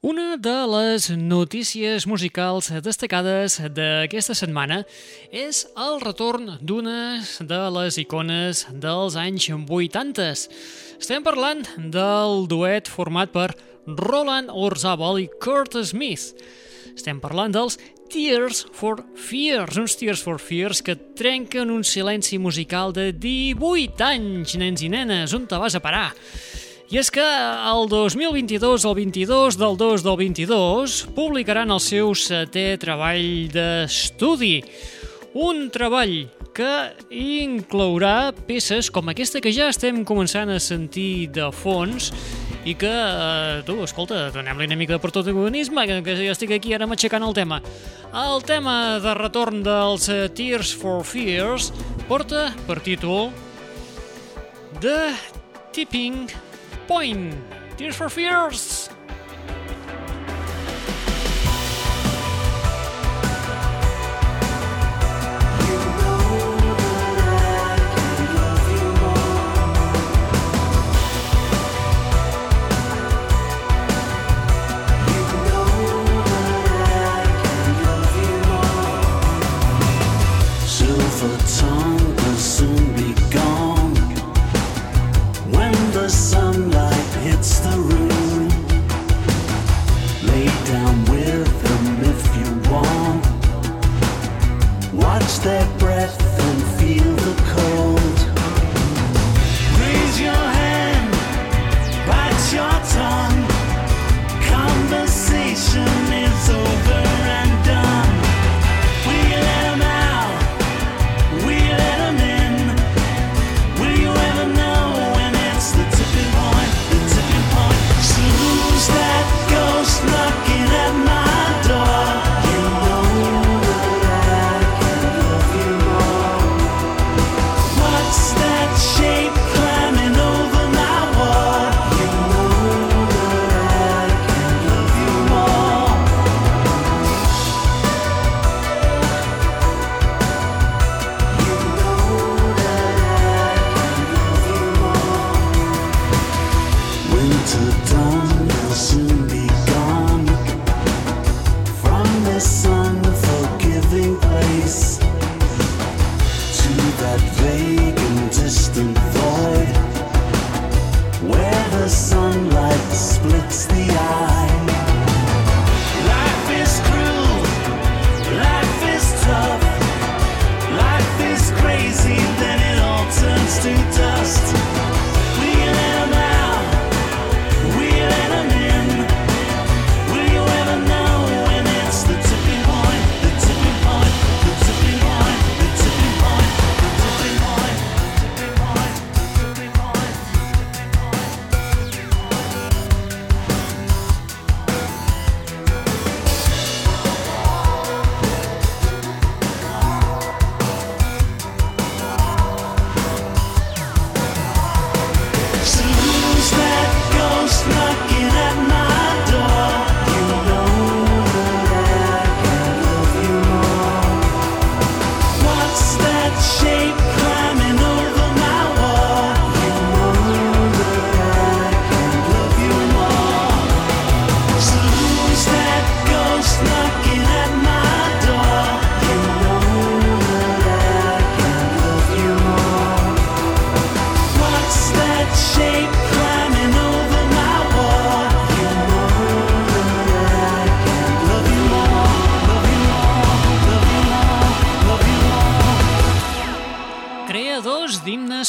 Una de les notícies musicals destacades d'aquesta setmana és el retorn d'una de les icones dels anys 80. Estem parlant del duet format per Roland Orzabal i Kurt Smith. Estem parlant dels Tears for Fears, uns Tears for Fears que trenquen un silenci musical de 18 anys, nens i nenes, on te vas a parar? I és que el 2022, el 22 del 2 del 22, publicaran el seu setè treball d'estudi. Un treball que inclourà peces com aquesta que ja estem començant a sentir de fons i que, eh, tu, escolta, donem-li una mica de protagonisme, que, que jo estic aquí ara m'aixecant el tema. El tema de retorn dels uh, Tears for Fears porta per títol The Tipping Point. Tears for Fears.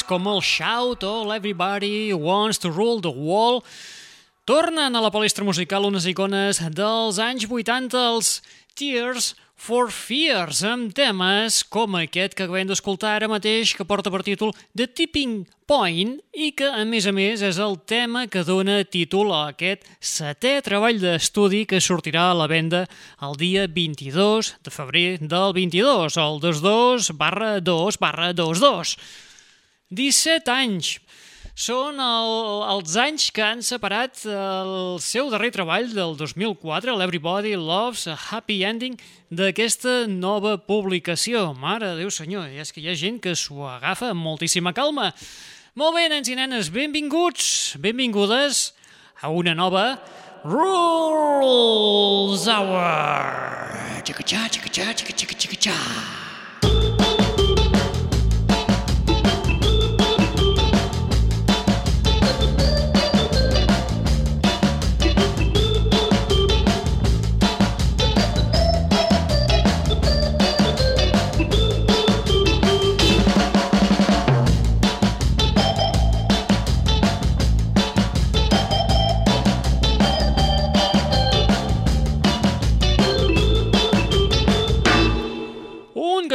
Com el Shout o l'Everybody Wants to Rule the Wall tornen a la palestra musical unes icones dels anys 80, els Tears for Fears, amb temes com aquest que acabem d'escoltar ara mateix, que porta per títol The Tipping Point i que, a més a més, és el tema que dona títol a aquest setè treball d'estudi que sortirà a la venda el dia 22 de febrer del 22, el 22 barra 2 barra 22. 17 anys. Són el, els anys que han separat el seu darrer treball del 2004, l'Everybody Loves a Happy Ending, d'aquesta nova publicació. Mare Déu senyor, i és que hi ha gent que s'ho agafa amb moltíssima calma. Molt bé, nens i nenes, benvinguts, benvingudes a una nova Rules Hour. Chica-cha, chica-cha, chica-chica, chica-cha.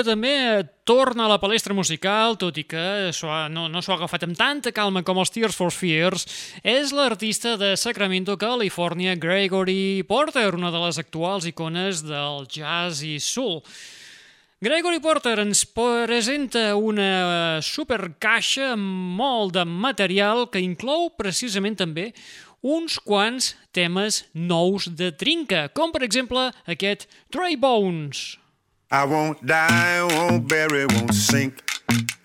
També torna a la palestra musical, tot i que no, no s'ho ha agafat amb tanta calma com els Tears for Fears, és l'artista de Sacramento, Califòrnia, Gregory Porter, una de les actuals icones del jazz i soul. Gregory Porter ens presenta una supercaixa amb molt de material que inclou precisament també uns quants temes nous de trinca, com per exemple aquest Dry Bones. I won't die, won't bury, won't sink.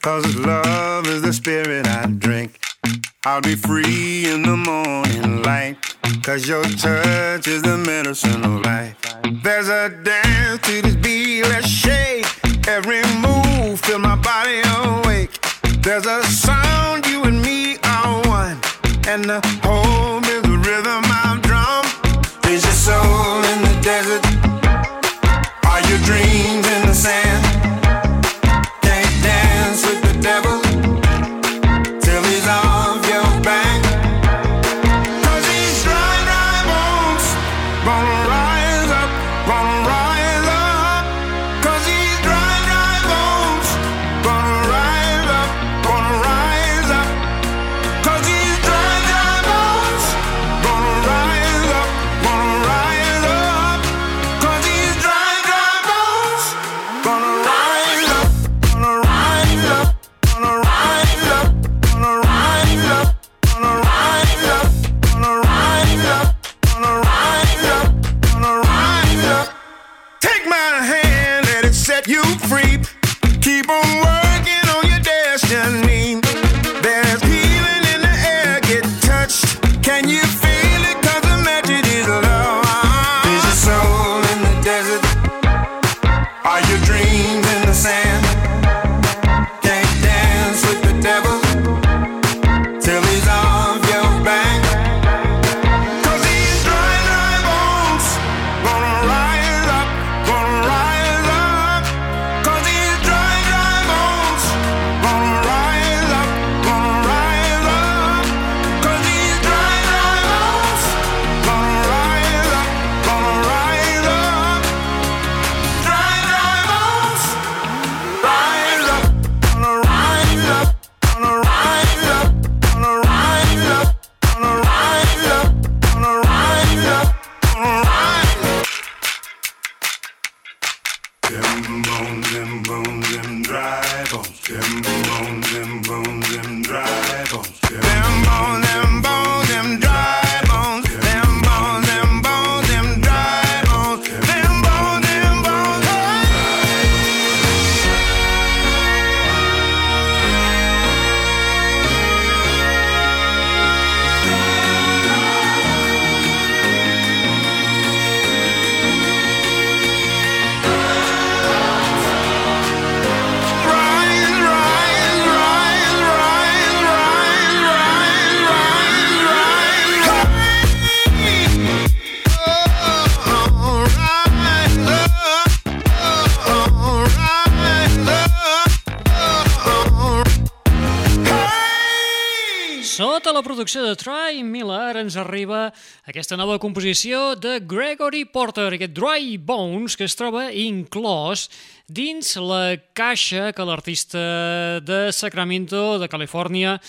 Cause love is the spirit I drink. I'll be free in the morning light. Cause your touch is the medicine of life. There's a dance to this beat, let's shake. Every move, feel my body awake. There's a sound, you and me are one. And the home producció de Troy Miller ens arriba aquesta nova composició de Gregory Porter, aquest Dry Bones, que es troba inclòs dins la caixa que l'artista de Sacramento, de Califòrnia,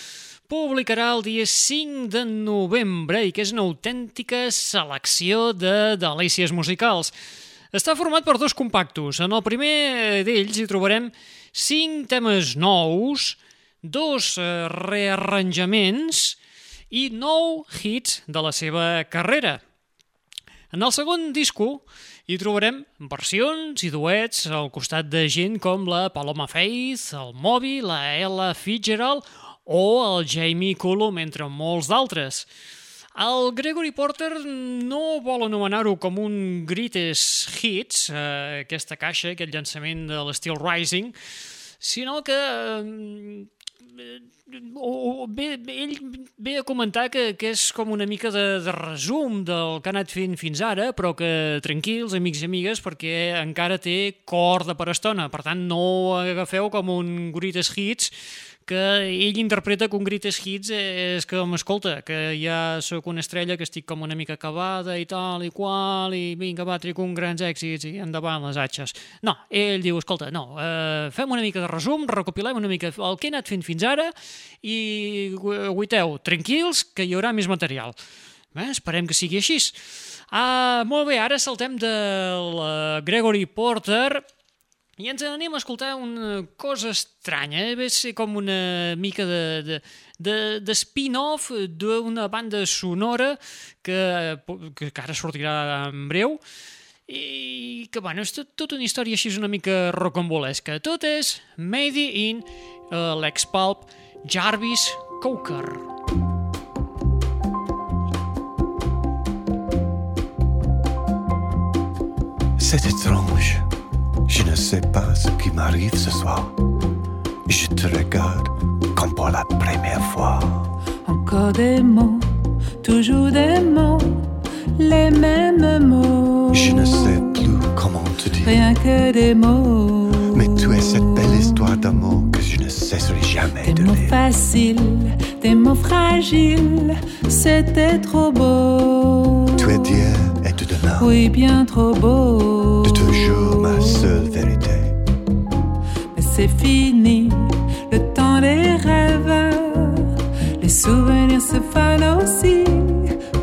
publicarà el dia 5 de novembre i que és una autèntica selecció de delícies musicals. Està format per dos compactos. En el primer d'ells hi trobarem cinc temes nous, dos eh, rearranjaments i nou hits de la seva carrera. En el segon disco hi trobarem versions i duets al costat de gent com la Paloma Faith, el Moby, la Ella Fitzgerald o el Jamie Cullum, entre molts d'altres. El Gregory Porter no vol anomenar-ho com un Greatest Hits, eh, aquesta caixa, aquest llançament de l'Steel Rising, sinó que eh, o, o, bé, ell ve a comentar que, que és com una mica de, de resum del que ha anat fent fins ara, però que tranquils, amics i amigues, perquè encara té corda per estona. Per tant, no agafeu com un greatest hits, que ell interpreta que un greatest hits és que, m'escolta, que ja sóc una estrella que estic com una mica acabada i tal i qual, i vinga, va, tric un grans èxits i endavant les atxes. No, ell diu, escolta, no, eh, fem una mica de resum, recopilem una mica el que he anat fent fins ara i guiteu, tranquils, que hi haurà més material. Bé, esperem que sigui així. Ah, molt bé, ara saltem del Gregory Porter i ens anem a escoltar una cosa estranya, eh? ve ser com una mica de, de, de, de spin-off d'una banda sonora que, que, que ara sortirà en breu, i que, bueno, és tot, tota una història així una mica rocambolesca. Tot és Made in uh, l'ex-pulp Jarvis Coker. C'est étrange. Je ne sais pas ce qui m'arrive ce soir. Je te regarde comme pour la première fois. Encore des mots, toujours des mots, les mêmes mots. Je ne sais plus comment te dire. Rien que des mots. Mais tu es cette belle histoire d'amour que je ne cesserai jamais Des de mots lire. faciles, des mots fragiles, c'était trop beau. Tu es d'hier et de demain. Oui, bien trop beau. De toujours seule vérité. Mais c'est fini, le temps des rêves. Les souvenirs se fanent aussi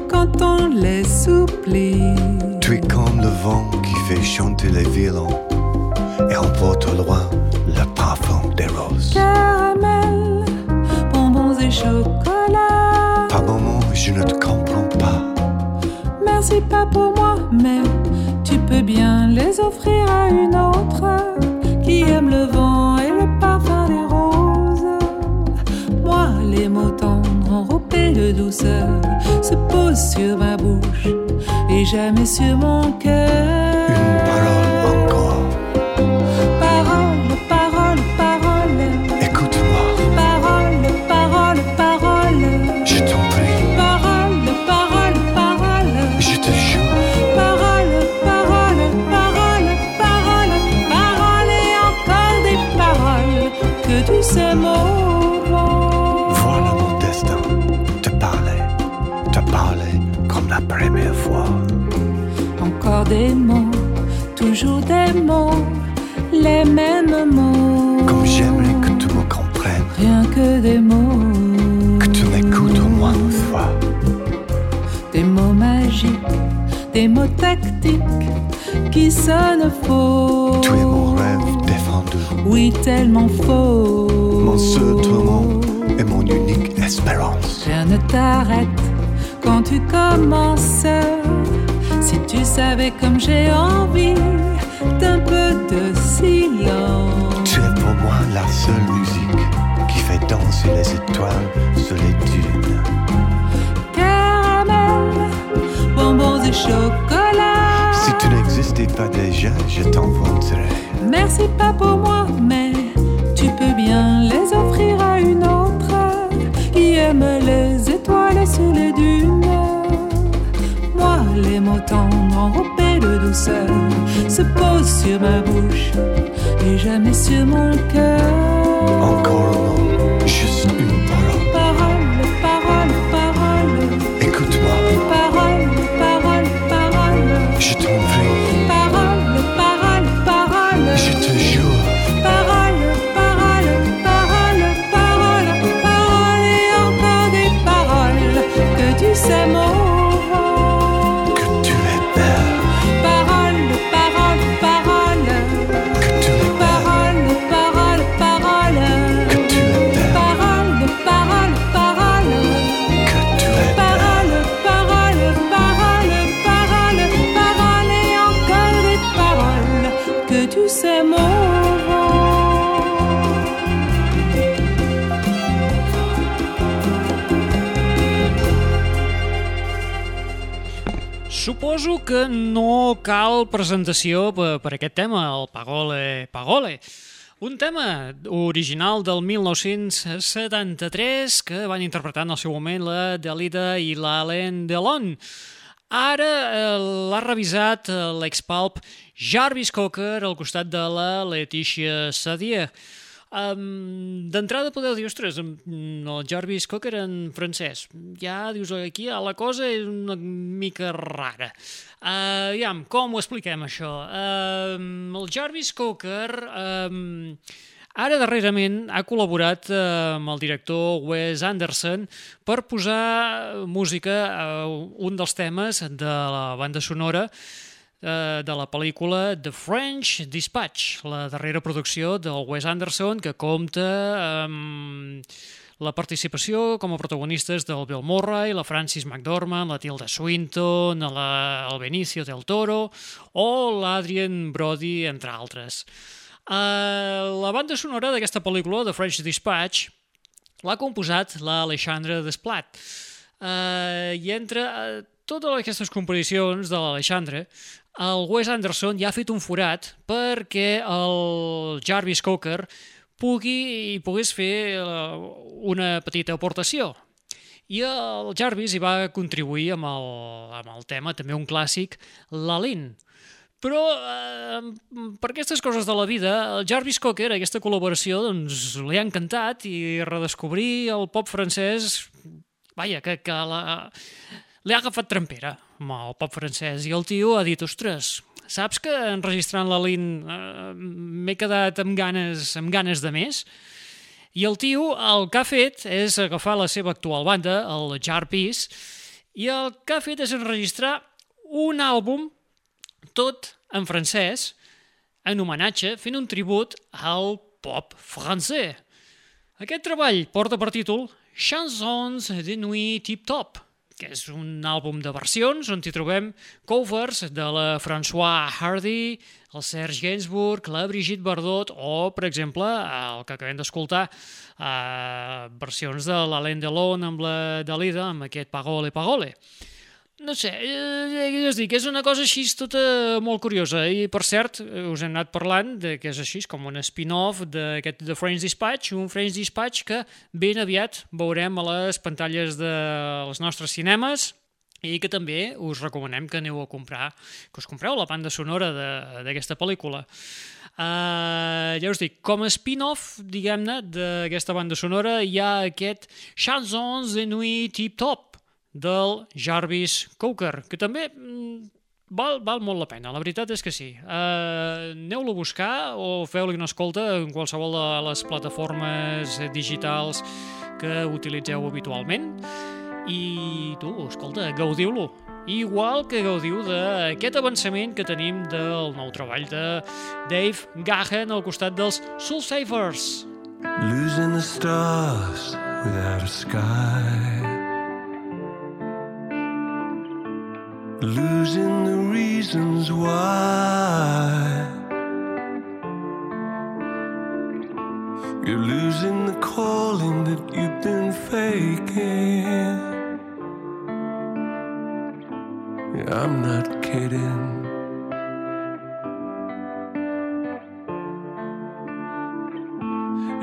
quand on les oublie. Tu es comme le vent qui fait chanter les violons et emporte au loin le parfum des roses. Caramel, bonbons et chocolat. Par moments, je ne te comprends pas. Merci pas pour moi, mais tu peux bien les offrir à une autre qui aime le vent et le parfum des roses. Moi, les mots tendres enrobés de douceur se posent sur ma bouche et jamais sur mon cœur. Faux. Tu es mon rêve défendu, Oui, tellement faux. mon seul tourment et mon unique espérance. Rien ne t'arrête quand tu commences. Si tu savais comme j'ai envie d'un peu de silence. Tu es pour moi la seule musique qui fait danser les étoiles sur les dunes. Caramel, bonbons et chocolat. Tu n'existais pas déjà, je t'inventerais. Merci pas pour moi, mais tu peux bien les offrir à une autre qui aime les étoiles sur les dunes. Moi, les mots tendres enrobés de douceur se posent sur ma bouche et jamais sur mon cœur. Encore un Suposo que no cal presentació per, per aquest tema, el Pagole Pagole. Un tema original del 1973 que van interpretar en el seu moment la Delida i l'Alain Delon. Ara eh, l'ha revisat eh, l'expalp Jarvis Cocker al costat de la Leticia Sadier. Um, D'entrada podeu dir, ostres, el Jarvis Cocker en francès. Ja dius, aquí la cosa és una mica rara. Uh, ja, com ho expliquem, això? Uh, el Jarvis Cocker... Um, Ara, darrerament, ha col·laborat eh, amb el director Wes Anderson per posar música a un dels temes de la banda sonora eh, de la pel·lícula The French Dispatch, la darrera producció del Wes Anderson que compta amb la participació com a protagonistes del Bill Murray, la Francis McDormand, la Tilda Swinton, la, el Benicio del Toro o l'Adrian Brody, entre altres. Uh, la banda sonora d'aquesta pel·lícula, The French Dispatch, l'ha composat l'Alexandre Desplat. Uh, I entre uh, totes aquestes composicions de l'Alexandre, el Wes Anderson ja ha fet un forat perquè el Jarvis Cocker pugui i pogués fer uh, una petita aportació. I el Jarvis hi va contribuir amb el, amb el tema, també un clàssic, l'Alin. Però, eh, per aquestes coses de la vida, el Jarvis Cocker, aquesta col·laboració, doncs, li ha encantat i redescobrir el pop francès, vaja, que, que la, li ha agafat trempera amb el pop francès. I el tio ha dit, ostres, saps que enregistrant la Lin eh, m'he quedat amb ganes, amb ganes de més? I el tio el que ha fet és agafar la seva actual banda, el Jarvis, i el que ha fet és enregistrar un àlbum tot en francès, en homenatge, fent un tribut al pop francès. Aquest treball porta per títol Chansons de nuit tip-top, que és un àlbum de versions on hi trobem covers de la François Hardy, el Serge Gainsbourg, la Brigitte Bardot o, per exemple, el que acabem d'escoltar, eh, versions de l'Alain Delon amb la Dalida, amb aquest Pagole Pagole. No sé, eh, és dir, que és una cosa així tota molt curiosa i per cert us hem anat parlant de que és així com un spin-off d'aquest The French Dispatch, un French Dispatch que ben aviat veurem a les pantalles dels nostres cinemes i que també us recomanem que aneu a comprar, que us compreu la banda sonora d'aquesta pel·lícula. Uh, ja us dic, com a spin-off, diguem-ne, d'aquesta banda sonora hi ha aquest Chansons de Nuit Tip Top, del Jarvis Coker, que també mm, val, val molt la pena, la veritat és que sí. Uh, Aneu-lo a buscar o feu-li una escolta en qualsevol de les plataformes digitals que utilitzeu habitualment i tu, escolta, gaudiu-lo. Igual que gaudiu d'aquest avançament que tenim del nou treball de Dave Gahan al costat dels Soul Savers. Losing the stars without a sky. Losing the reasons why. You're losing the calling that you've been faking. Yeah, I'm not kidding.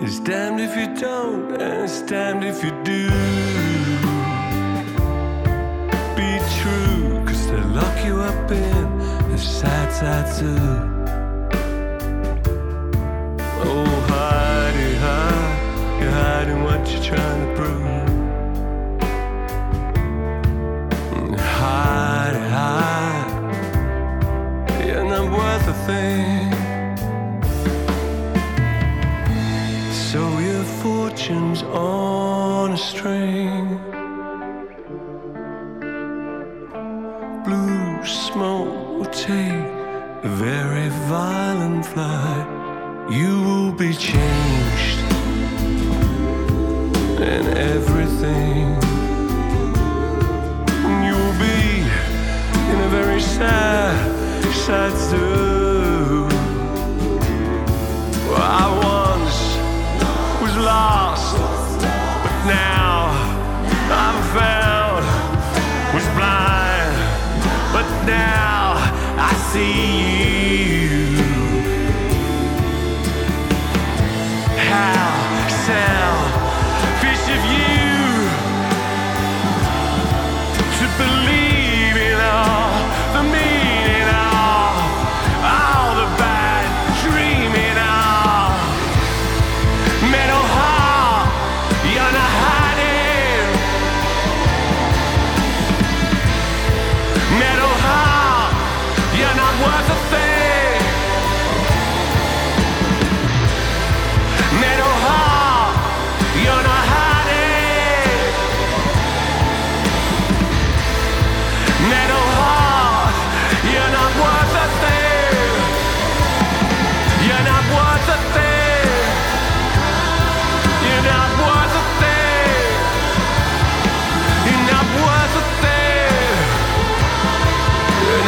It's damned if you don't, and it's damned if you do. You up in a sad, zoo. Oh, hidey, hide, you're hiding what you're trying to prove. Flight. You will be changed and everything. You will be in a very sad, sad zoo. I once was lost, but now I'm found. Was blind, but now I see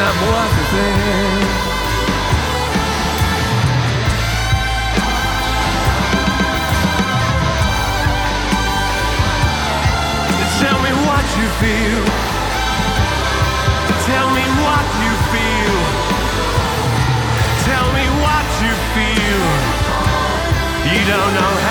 You're not thing. Tell me what you feel. Tell me what you feel. Tell me what you feel. You don't know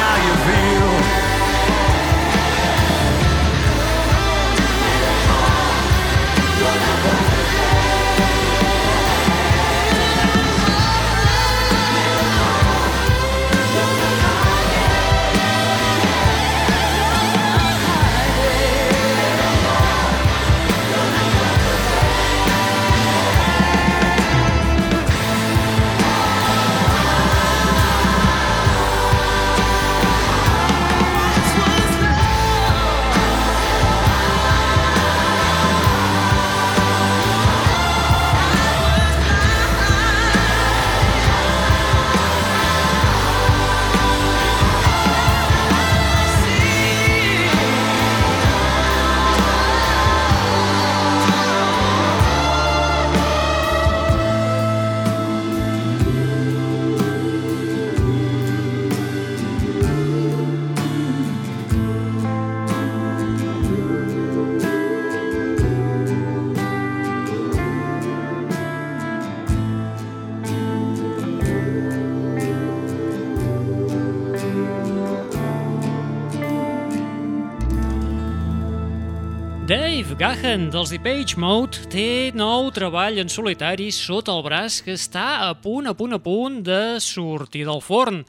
Gahan, dels Depeche Mode, té nou treball en solitari sota el braç que està a punt, a punt, a punt de sortir del forn.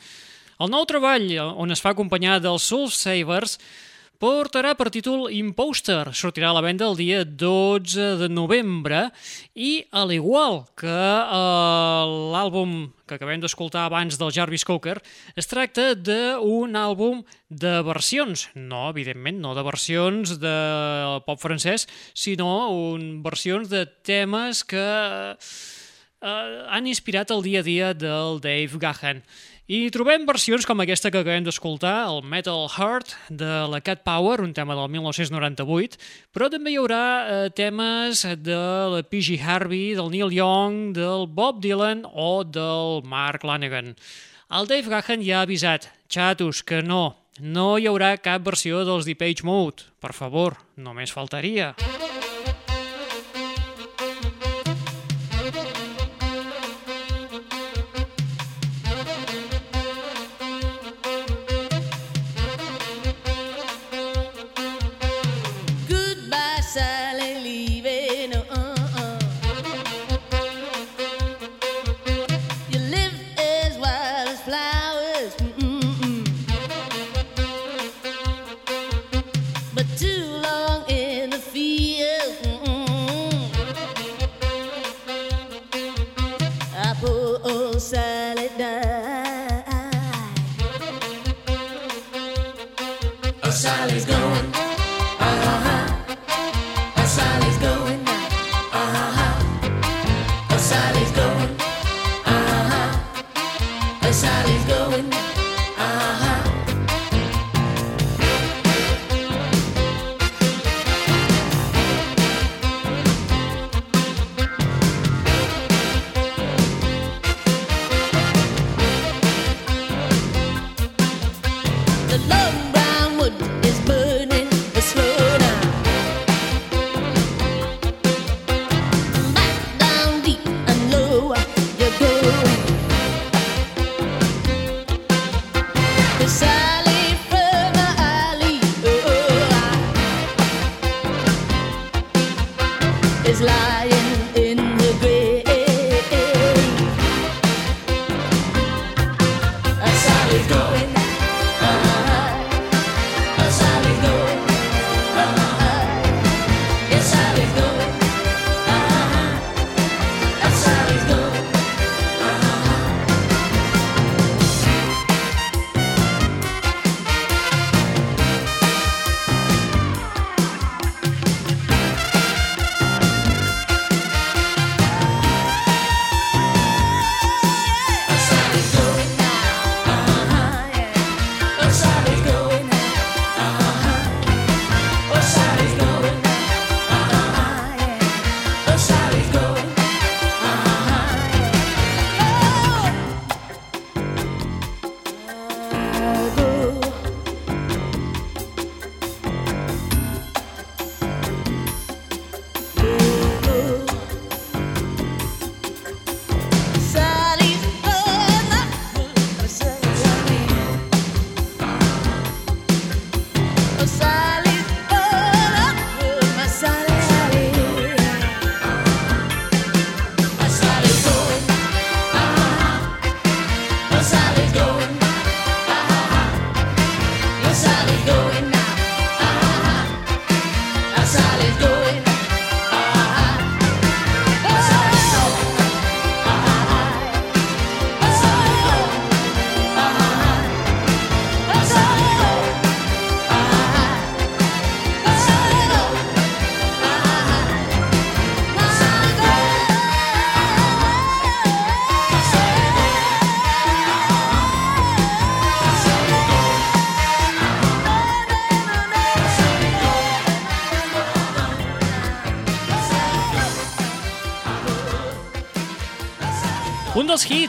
El nou treball, on es fa acompanyar dels Soul Savers, portarà per títol Imposter. Sortirà a la venda el dia 12 de novembre i, al igual que eh, l'àlbum que acabem d'escoltar abans del Jarvis Cocker, es tracta d'un àlbum de versions. No, evidentment, no de versions de pop francès, sinó un, versions de temes que eh, han inspirat el dia a dia del Dave Gahan. I trobem versions com aquesta que acabem d'escoltar, el Metal Heart, de la Cat Power, un tema del 1998, però també hi haurà eh, temes de la P.G. Harvey, del Neil Young, del Bob Dylan o del Mark Lanegan. El Dave Gahan ja ha avisat, xatos, que no, no hi haurà cap versió dels Depeche Mode. Per favor, només faltaria. Goodbye,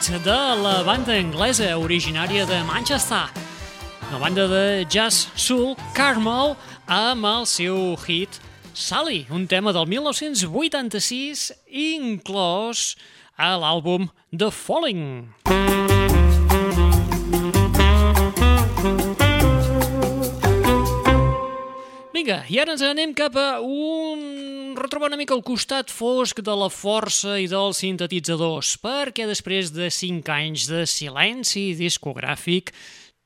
De la banda anglesa originària de Manchester. Una banda de jazz soul, Carmel, amb el seu hit Sally, un tema del 1986 inclòs a l'àlbum The Falling. Vinga, i ara ens anem cap a un retrobar una mica el costat fosc de la força i dels sintetitzadors, perquè després de 5 anys de silenci discogràfic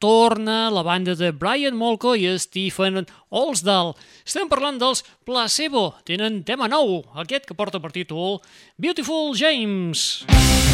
torna la banda de Brian Molko i Stephen Olsdal. Estem parlant dels Placebo. Tenen tema nou, aquest que porta per títol Beautiful James. Beautiful James.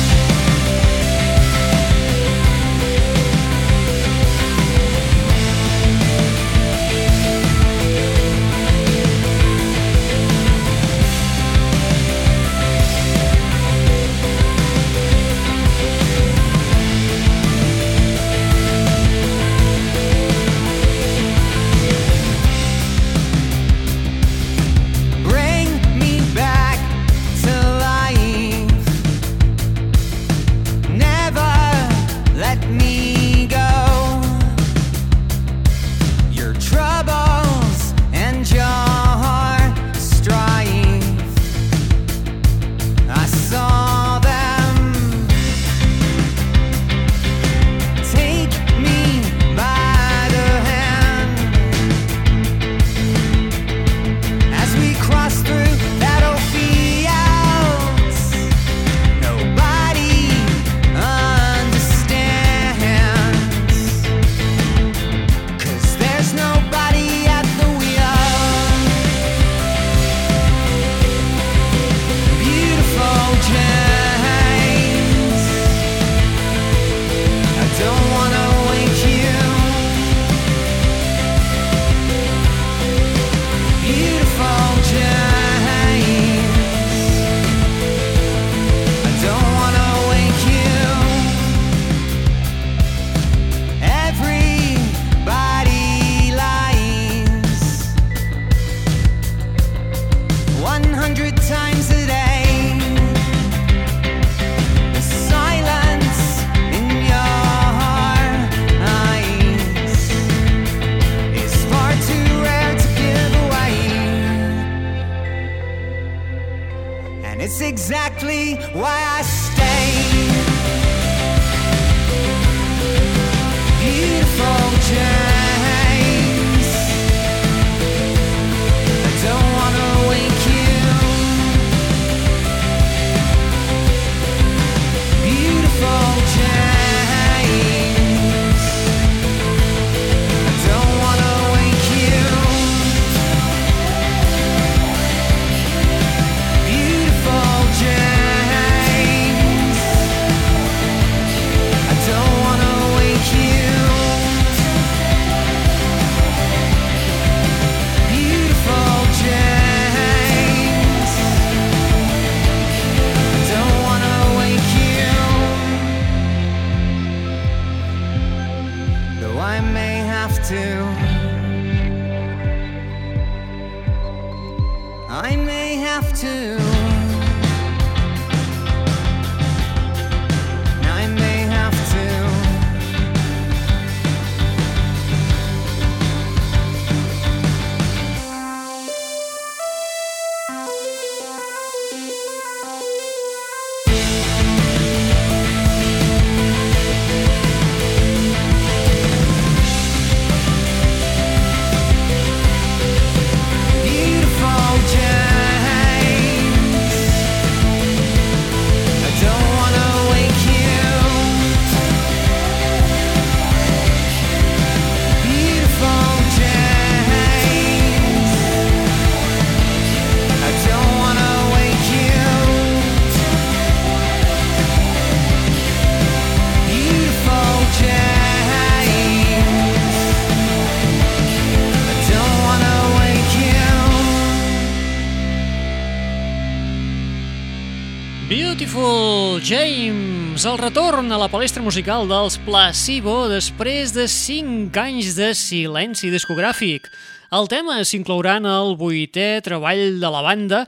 retorn a la palestra musical dels Placebo després de 5 anys de silenci discogràfic. El tema s'inclourà en el vuitè treball de la banda,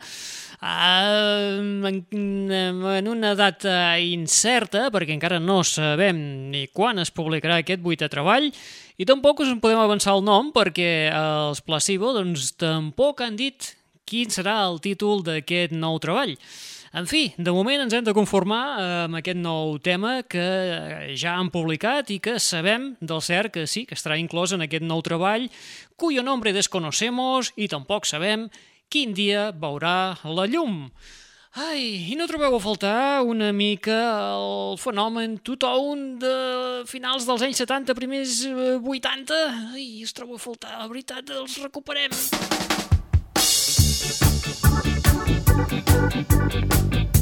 eh, en una data incerta, perquè encara no sabem ni quan es publicarà aquest vuitè treball, i tampoc us en podem avançar el nom, perquè els Placebo doncs, tampoc han dit quin serà el títol d'aquest nou treball. En fi, de moment ens hem de conformar amb aquest nou tema que eh, ja han publicat i que sabem del cert que sí, que estarà inclòs en aquest nou treball, cuyo nombre desconocemos i tampoc sabem quin dia veurà la llum. Ai, i no trobeu a faltar una mica el fenomen tothom de finals dels anys 70, primers eh, 80? Ai, es trobo a faltar, la veritat, els recuperem. Thank you.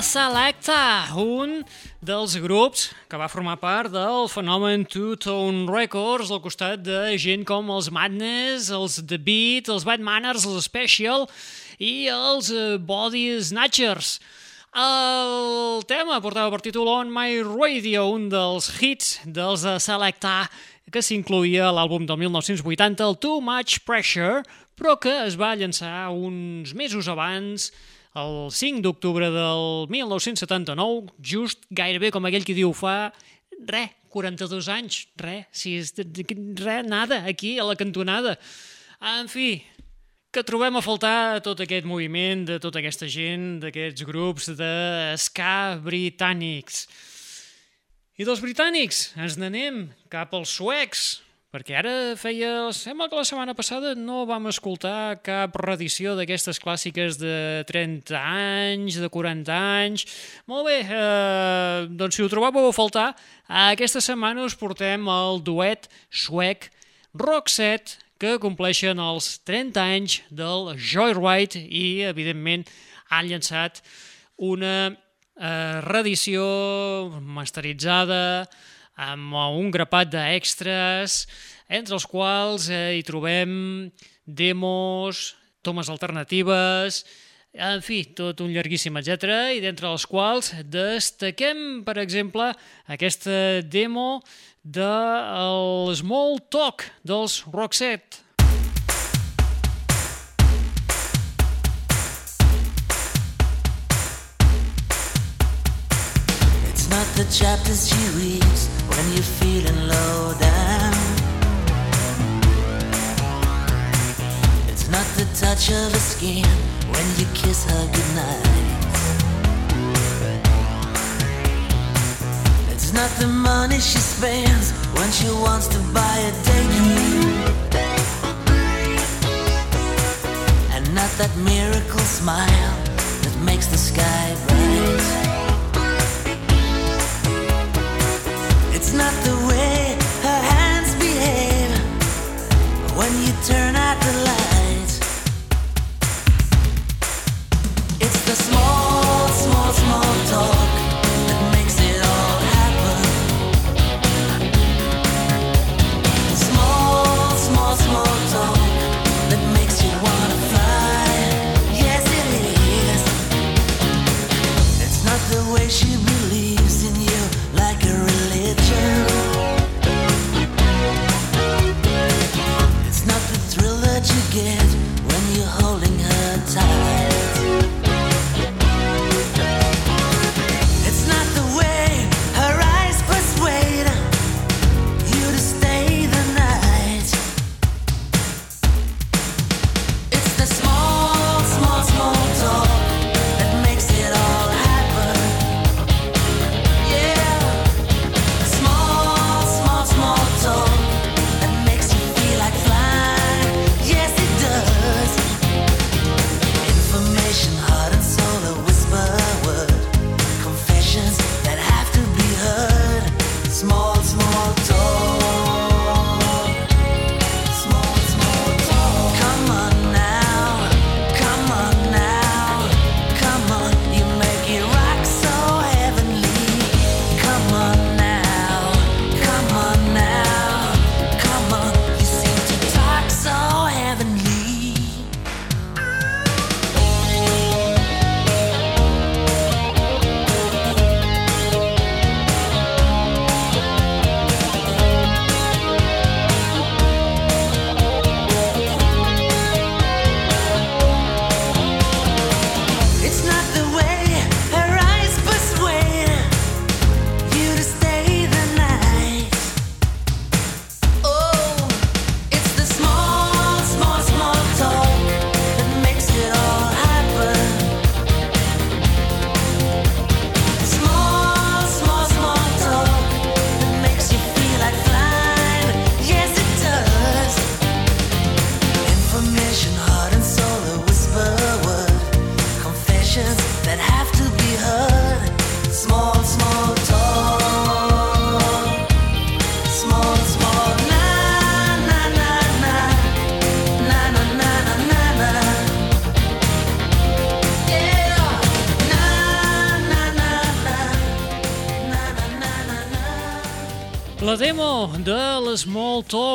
Selecta, un dels grups que va formar part del fenomen Two Tone Records al costat de gent com els Madness, els The Beat, els Bad Manners, els Special i els eh, Body Snatchers. El tema portava per títol On My Radio, un dels hits dels de Selecta que s'incluïa a l'àlbum del 1980, el Too Much Pressure, però que es va llançar uns mesos abans, el 5 d'octubre del 1979, just gairebé com aquell que diu fa, re, 42 anys, re, si és, re, nada, aquí, a la cantonada. En fi, que trobem a faltar tot aquest moviment de tota aquesta gent, d'aquests grups de ska britànics. I dels britànics ens n'anem cap als suecs, perquè ara feia... Sembla que la setmana passada no vam escoltar cap reedició d'aquestes clàssiques de 30 anys, de 40 anys... Molt bé, eh, doncs si ho trobàveu a faltar, aquesta setmana us portem el duet suec Roxette, que compleixen els 30 anys del Joyride i, evidentment, han llançat una eh, reedició masteritzada amb un grapat d'extras, entre els quals eh, hi trobem demos, tomes alternatives, en fi, tot un llarguíssim etc. i d'entre els quals destaquem, per exemple, aquesta demo de el Small Talk dels Roxette. It's not the chapters you read when you're feeling low down. It's not the touch of her skin when you kiss her goodnight. It's not the money she spends when she wants to buy a daydream. And not that miracle smile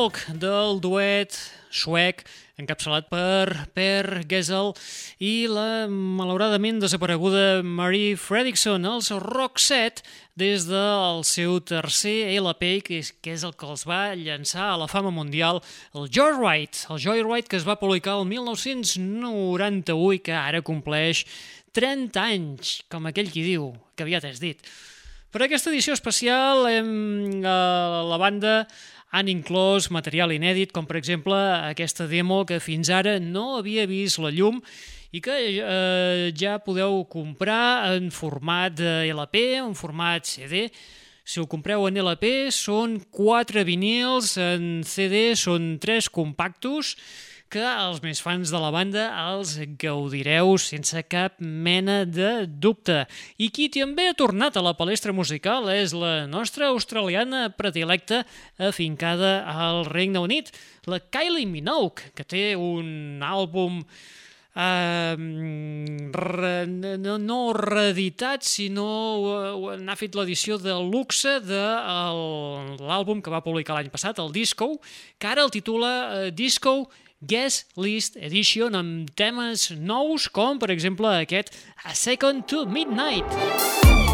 Talk del duet suec encapçalat per Per Gesell i la malauradament desapareguda Marie Fredrickson, els Roxette, des del seu tercer LP, que és, que és el que els va llançar a la fama mundial, el Joyride, el Joyride que es va publicar el 1998 i que ara compleix 30 anys, com aquell qui diu, que aviat és dit. Per aquesta edició especial hem, eh, la banda han inclòs material inèdit, com per exemple aquesta demo que fins ara no havia vist la llum i que eh, ja podeu comprar en format de LP, en format CD. Si ho compreu en LP són 4 vinils, en CD són 3 compactos, que els més fans de la banda els gaudireu sense cap mena de dubte. I qui també ha tornat a la palestra musical és la nostra australiana predilecta afincada al Regne Unit, la Kylie Minogue, que té un àlbum eh, re, no, no reeditat, sinó eh, n'ha fet l'edició de luxe de l'àlbum que va publicar l'any passat, el Disco, que ara el titula eh, Disco Guest List Edition amb temes nous com, per exemple, aquest A Second to Midnight.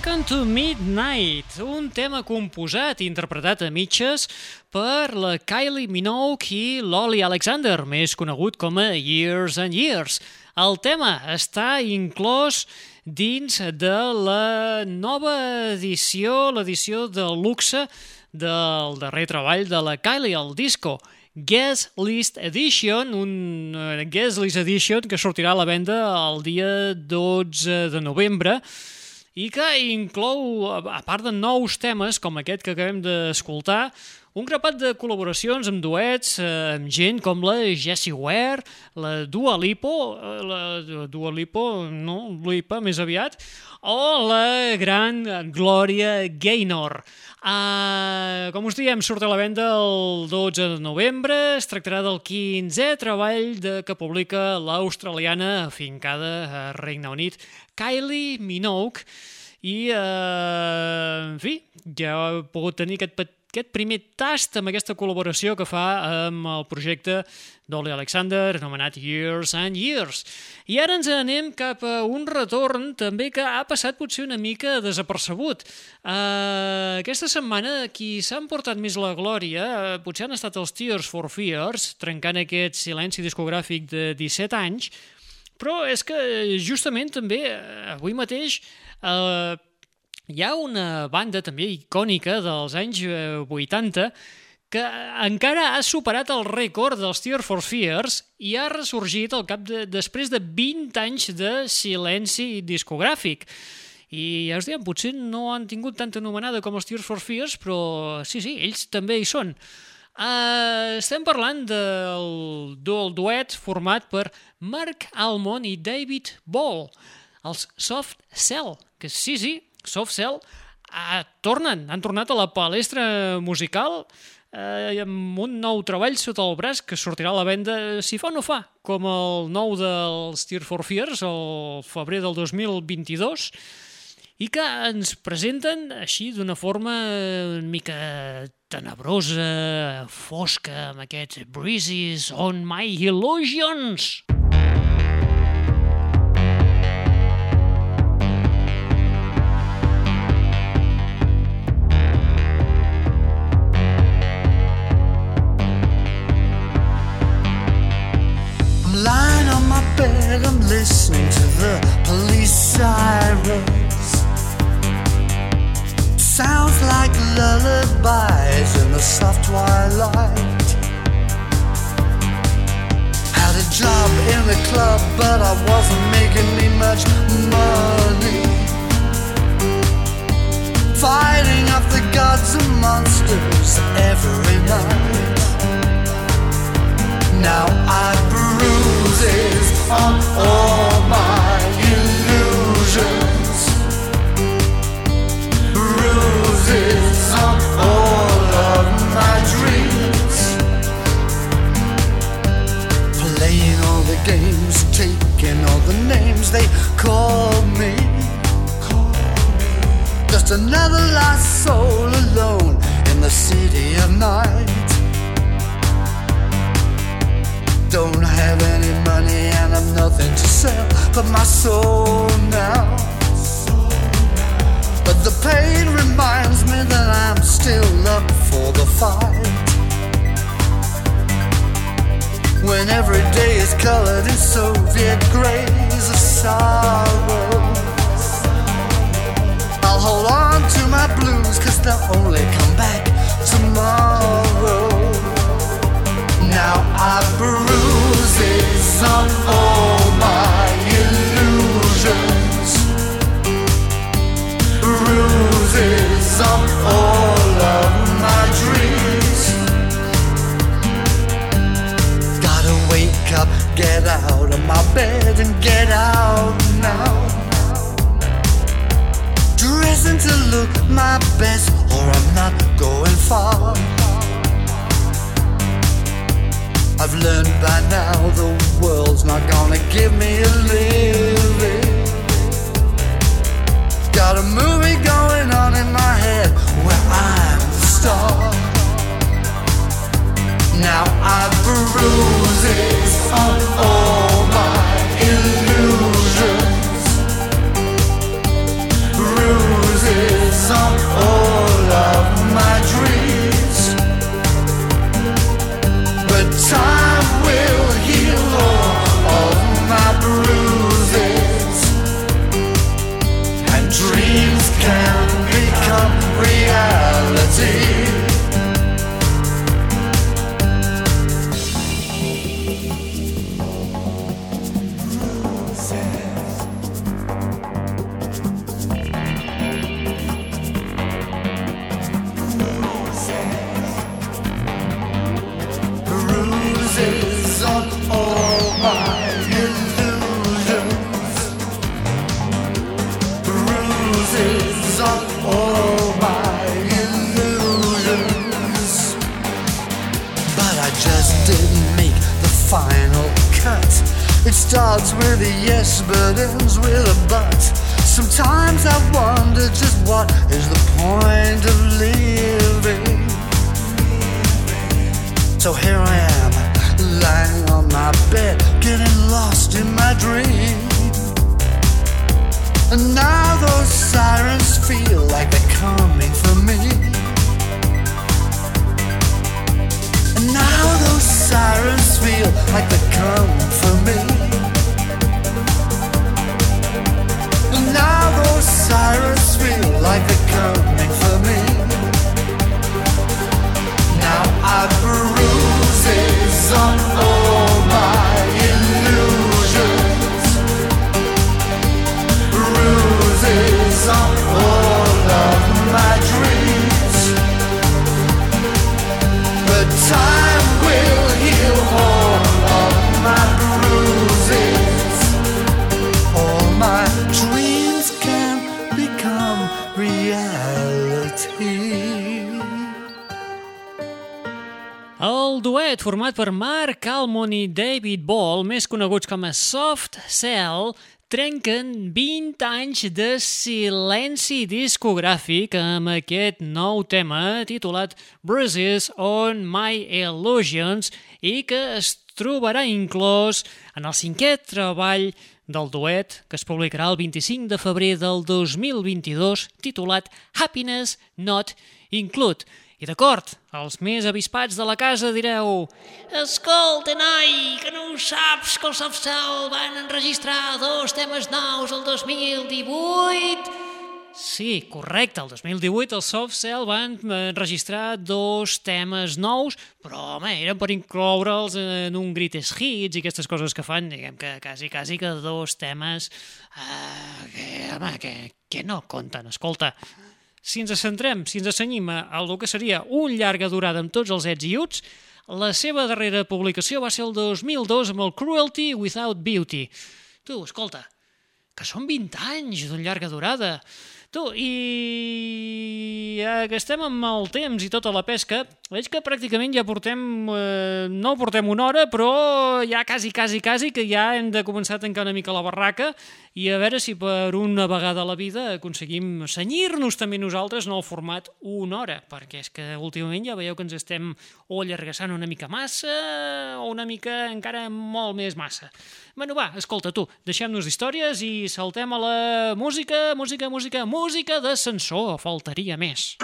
Second to Midnight, un tema composat i interpretat a mitges per la Kylie Minogue i l'Oli Alexander, més conegut com a Years and Years. El tema està inclòs dins de la nova edició, l'edició de luxe del darrer treball de la Kylie, el disco Guest List Edition, un eh, Guest List Edition que sortirà a la venda el dia 12 de novembre i que inclou, a part de nous temes com aquest que acabem d'escoltar, un grapat de col·laboracions amb duets eh, amb gent com la Jessie Ware, la Dua Lipo, eh, la Dua Lipo, no, Lipa més aviat, o la gran Gloria Gaynor. Uh, com us diem, surt a la venda el 12 de novembre, es tractarà del 15è treball de, que publica l'australiana afincada a Regne Unit, Kylie Minogue, i eh, en fi, ja he pogut tenir aquest, pe- aquest primer tast amb aquesta col·laboració que fa amb el projecte d'Oli Alexander, anomenat Years and Years. I ara ens anem cap a un retorn també que ha passat potser una mica desapercebut. Uh, aquesta setmana qui s'ha emportat més la glòria uh, potser han estat els Tears for Fears, trencant aquest silenci discogràfic de 17 anys, però és que justament també eh, avui mateix eh, hi ha una banda també icònica dels anys eh, 80 que encara ha superat el rècord dels Tears for Fears i ha ressorgit al cap de, després de 20 anys de silenci discogràfic. I ja us diem, potser no han tingut tanta anomenada com els Tears for Fears, però sí, sí, ells també hi són. Uh, estem parlant del, del duet format per Mark Almond i David Ball, els Soft Cell, que sí, sí, Soft Cell uh, tornen, han tornat a la palestra musical eh, amb un nou treball sota el braç que sortirà a la venda si fa o no fa, com el nou dels Tears for Fears el febrer del 2022 i que ens presenten així d'una forma una mica tenebrosa, fosca, amb aquests breezes on my illusions. I'm bed, I'm listening to the police sirens. Sounds like lullabies in the soft twilight. Had a job in the club, but I wasn't making me much money. Fighting off the gods and monsters every night. Now I bruises on all my illusions. Bruises on all of my dreams. Playing all the games, taking all the names they call me. Just another lost soul alone in the city of night. Don't have any money and I've nothing to sell but my soul now. But the pain reminds me that I'm still up for the fight. When every day is colored in Soviet grays of sorrow. I'll hold on to my blues cause they'll only come back tomorrow. Now I bruises on all my illusions. Bruises on all of my dreams. Gotta wake up, get out of my bed and get out now. Dressing to look my best, or I'm not going far. I've learned by now the world's not gonna give me a living. Got a movie going on in my head where I'm the star. Now I bruises on all my illusions. Bruises on all of my dreams. Time It with a but Sometimes I wonder just what is the point of living. So here I am, lying on my bed, getting lost in my dream. And now those sirens feel like they're coming for me. And now those sirens feel like they're coming for me. Now those sirens feel like they're coming for me. Now I bruises on all my illusions. Bruises on all of my dreams. But time Duet format per Mark Almond i David Ball, més coneguts com a Soft Cell, trenquen 20 anys de silenci discogràfic amb aquest nou tema titulat Bruises on My Illusions i que es trobarà inclòs en el cinquè treball del duet que es publicarà el 25 de febrer del 2022 titulat Happiness Not Include. I d'acord, els més avispats de la casa direu Escolta, noi, que no ho saps que els Softcell van enregistrar dos temes nous el 2018? Sí, correcte, el 2018 els Soft Cell van eh, enregistrar dos temes nous, però home, eren per incloure'ls en un Greatest Hits i aquestes coses que fan, diguem que quasi, quasi que dos temes eh, que, home, que, que no compten. Escolta, si ens centrem, si ens assenyim a, a el que seria un llarga durada amb tots els ets i uts, la seva darrera publicació va ser el 2002 amb el Cruelty Without Beauty. Tu, escolta, que són 20 anys de llarga durada. Tu, i ja que estem amb el temps i tota la pesca, veig que pràcticament ja portem, eh, no portem una hora, però ja quasi, quasi, quasi que ja hem de començar a tancar una mica la barraca i a veure si per una vegada a la vida aconseguim senyir-nos també nosaltres en el format una hora, perquè és que últimament ja veieu que ens estem o allargassant una mica massa o una mica encara molt més massa. Bueno, va, escolta, tu, deixem-nos d'històries i saltem a la música, música, música, música d'ascensor, faltaria més.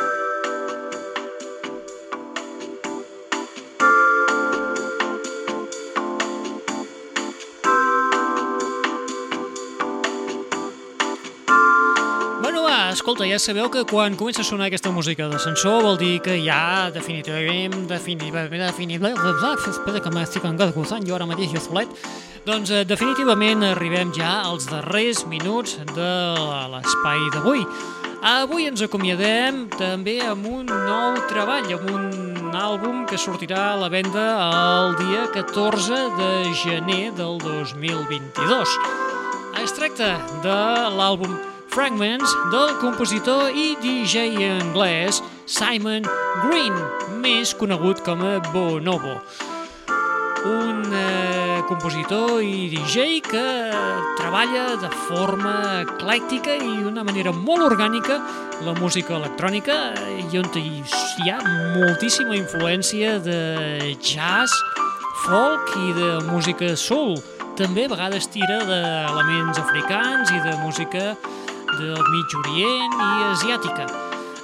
Escolta, ja sabeu que quan comença a sonar aquesta música d'ascensor vol dir que ja definitivament, definitivament, definitivament, espera que m'estic engargosant jo ara mateix jo solet, doncs eh, definitivament arribem ja als darrers minuts de l'espai d'avui. Avui ens acomiadem també amb un nou treball, amb un àlbum que sortirà a la venda el dia 14 de gener del 2022. Es tracta de l'àlbum Fragments del compositor i DJ anglès Simon Green, més conegut com a Bonobo. Un eh, compositor i DJ que treballa de forma eclèctica i d'una manera molt orgànica la música electrònica i on hi ha moltíssima influència de jazz, folk i de música soul. També a vegades tira d'elements africans i de música del mig orient i asiàtica.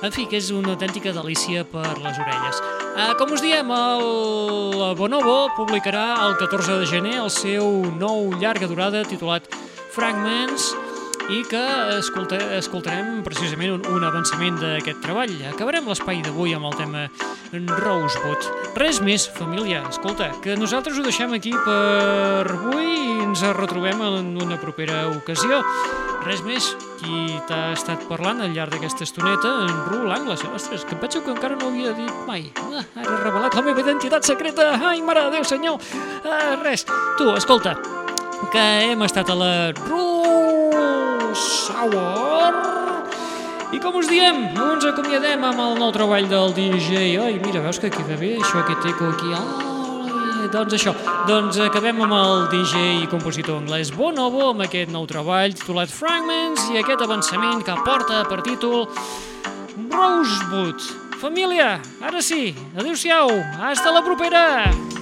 En fi, que és una autèntica delícia per les orelles. Uh, com us diem, el Bonobo publicarà el 14 de gener el seu nou llarga durada titulat Fragments i que escolta, escoltarem precisament un, un avançament d'aquest treball. Acabarem l'espai d'avui amb el tema Rosebud. Res més, família. Escolta, que nosaltres ho deixem aquí per avui i ens retrobem en una propera ocasió. Res més, qui t'ha estat parlant al llarg d'aquesta estoneta, en Ru Langles. Ostres, que em penso que encara no ho havia dit mai. Ah, ara he revelat la meva identitat secreta. Ai, mare de Déu, senyor. Ah, res. Tu, escolta, que hem estat a la Sour i com us diem, ens acomiadem amb el nou treball del DJ. Ai, mira, veus que queda bé això, aquest eco aquí. Ai, doncs això, doncs acabem amb el DJ i compositor anglès Bonobo amb aquest nou treball titulat Fragments i aquest avançament que porta per títol Rosewood. Família, ara sí, adeu-siau, hasta la propera!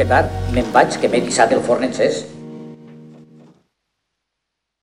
Que tard. Me'n vaig, que m'he dissat el forn encès.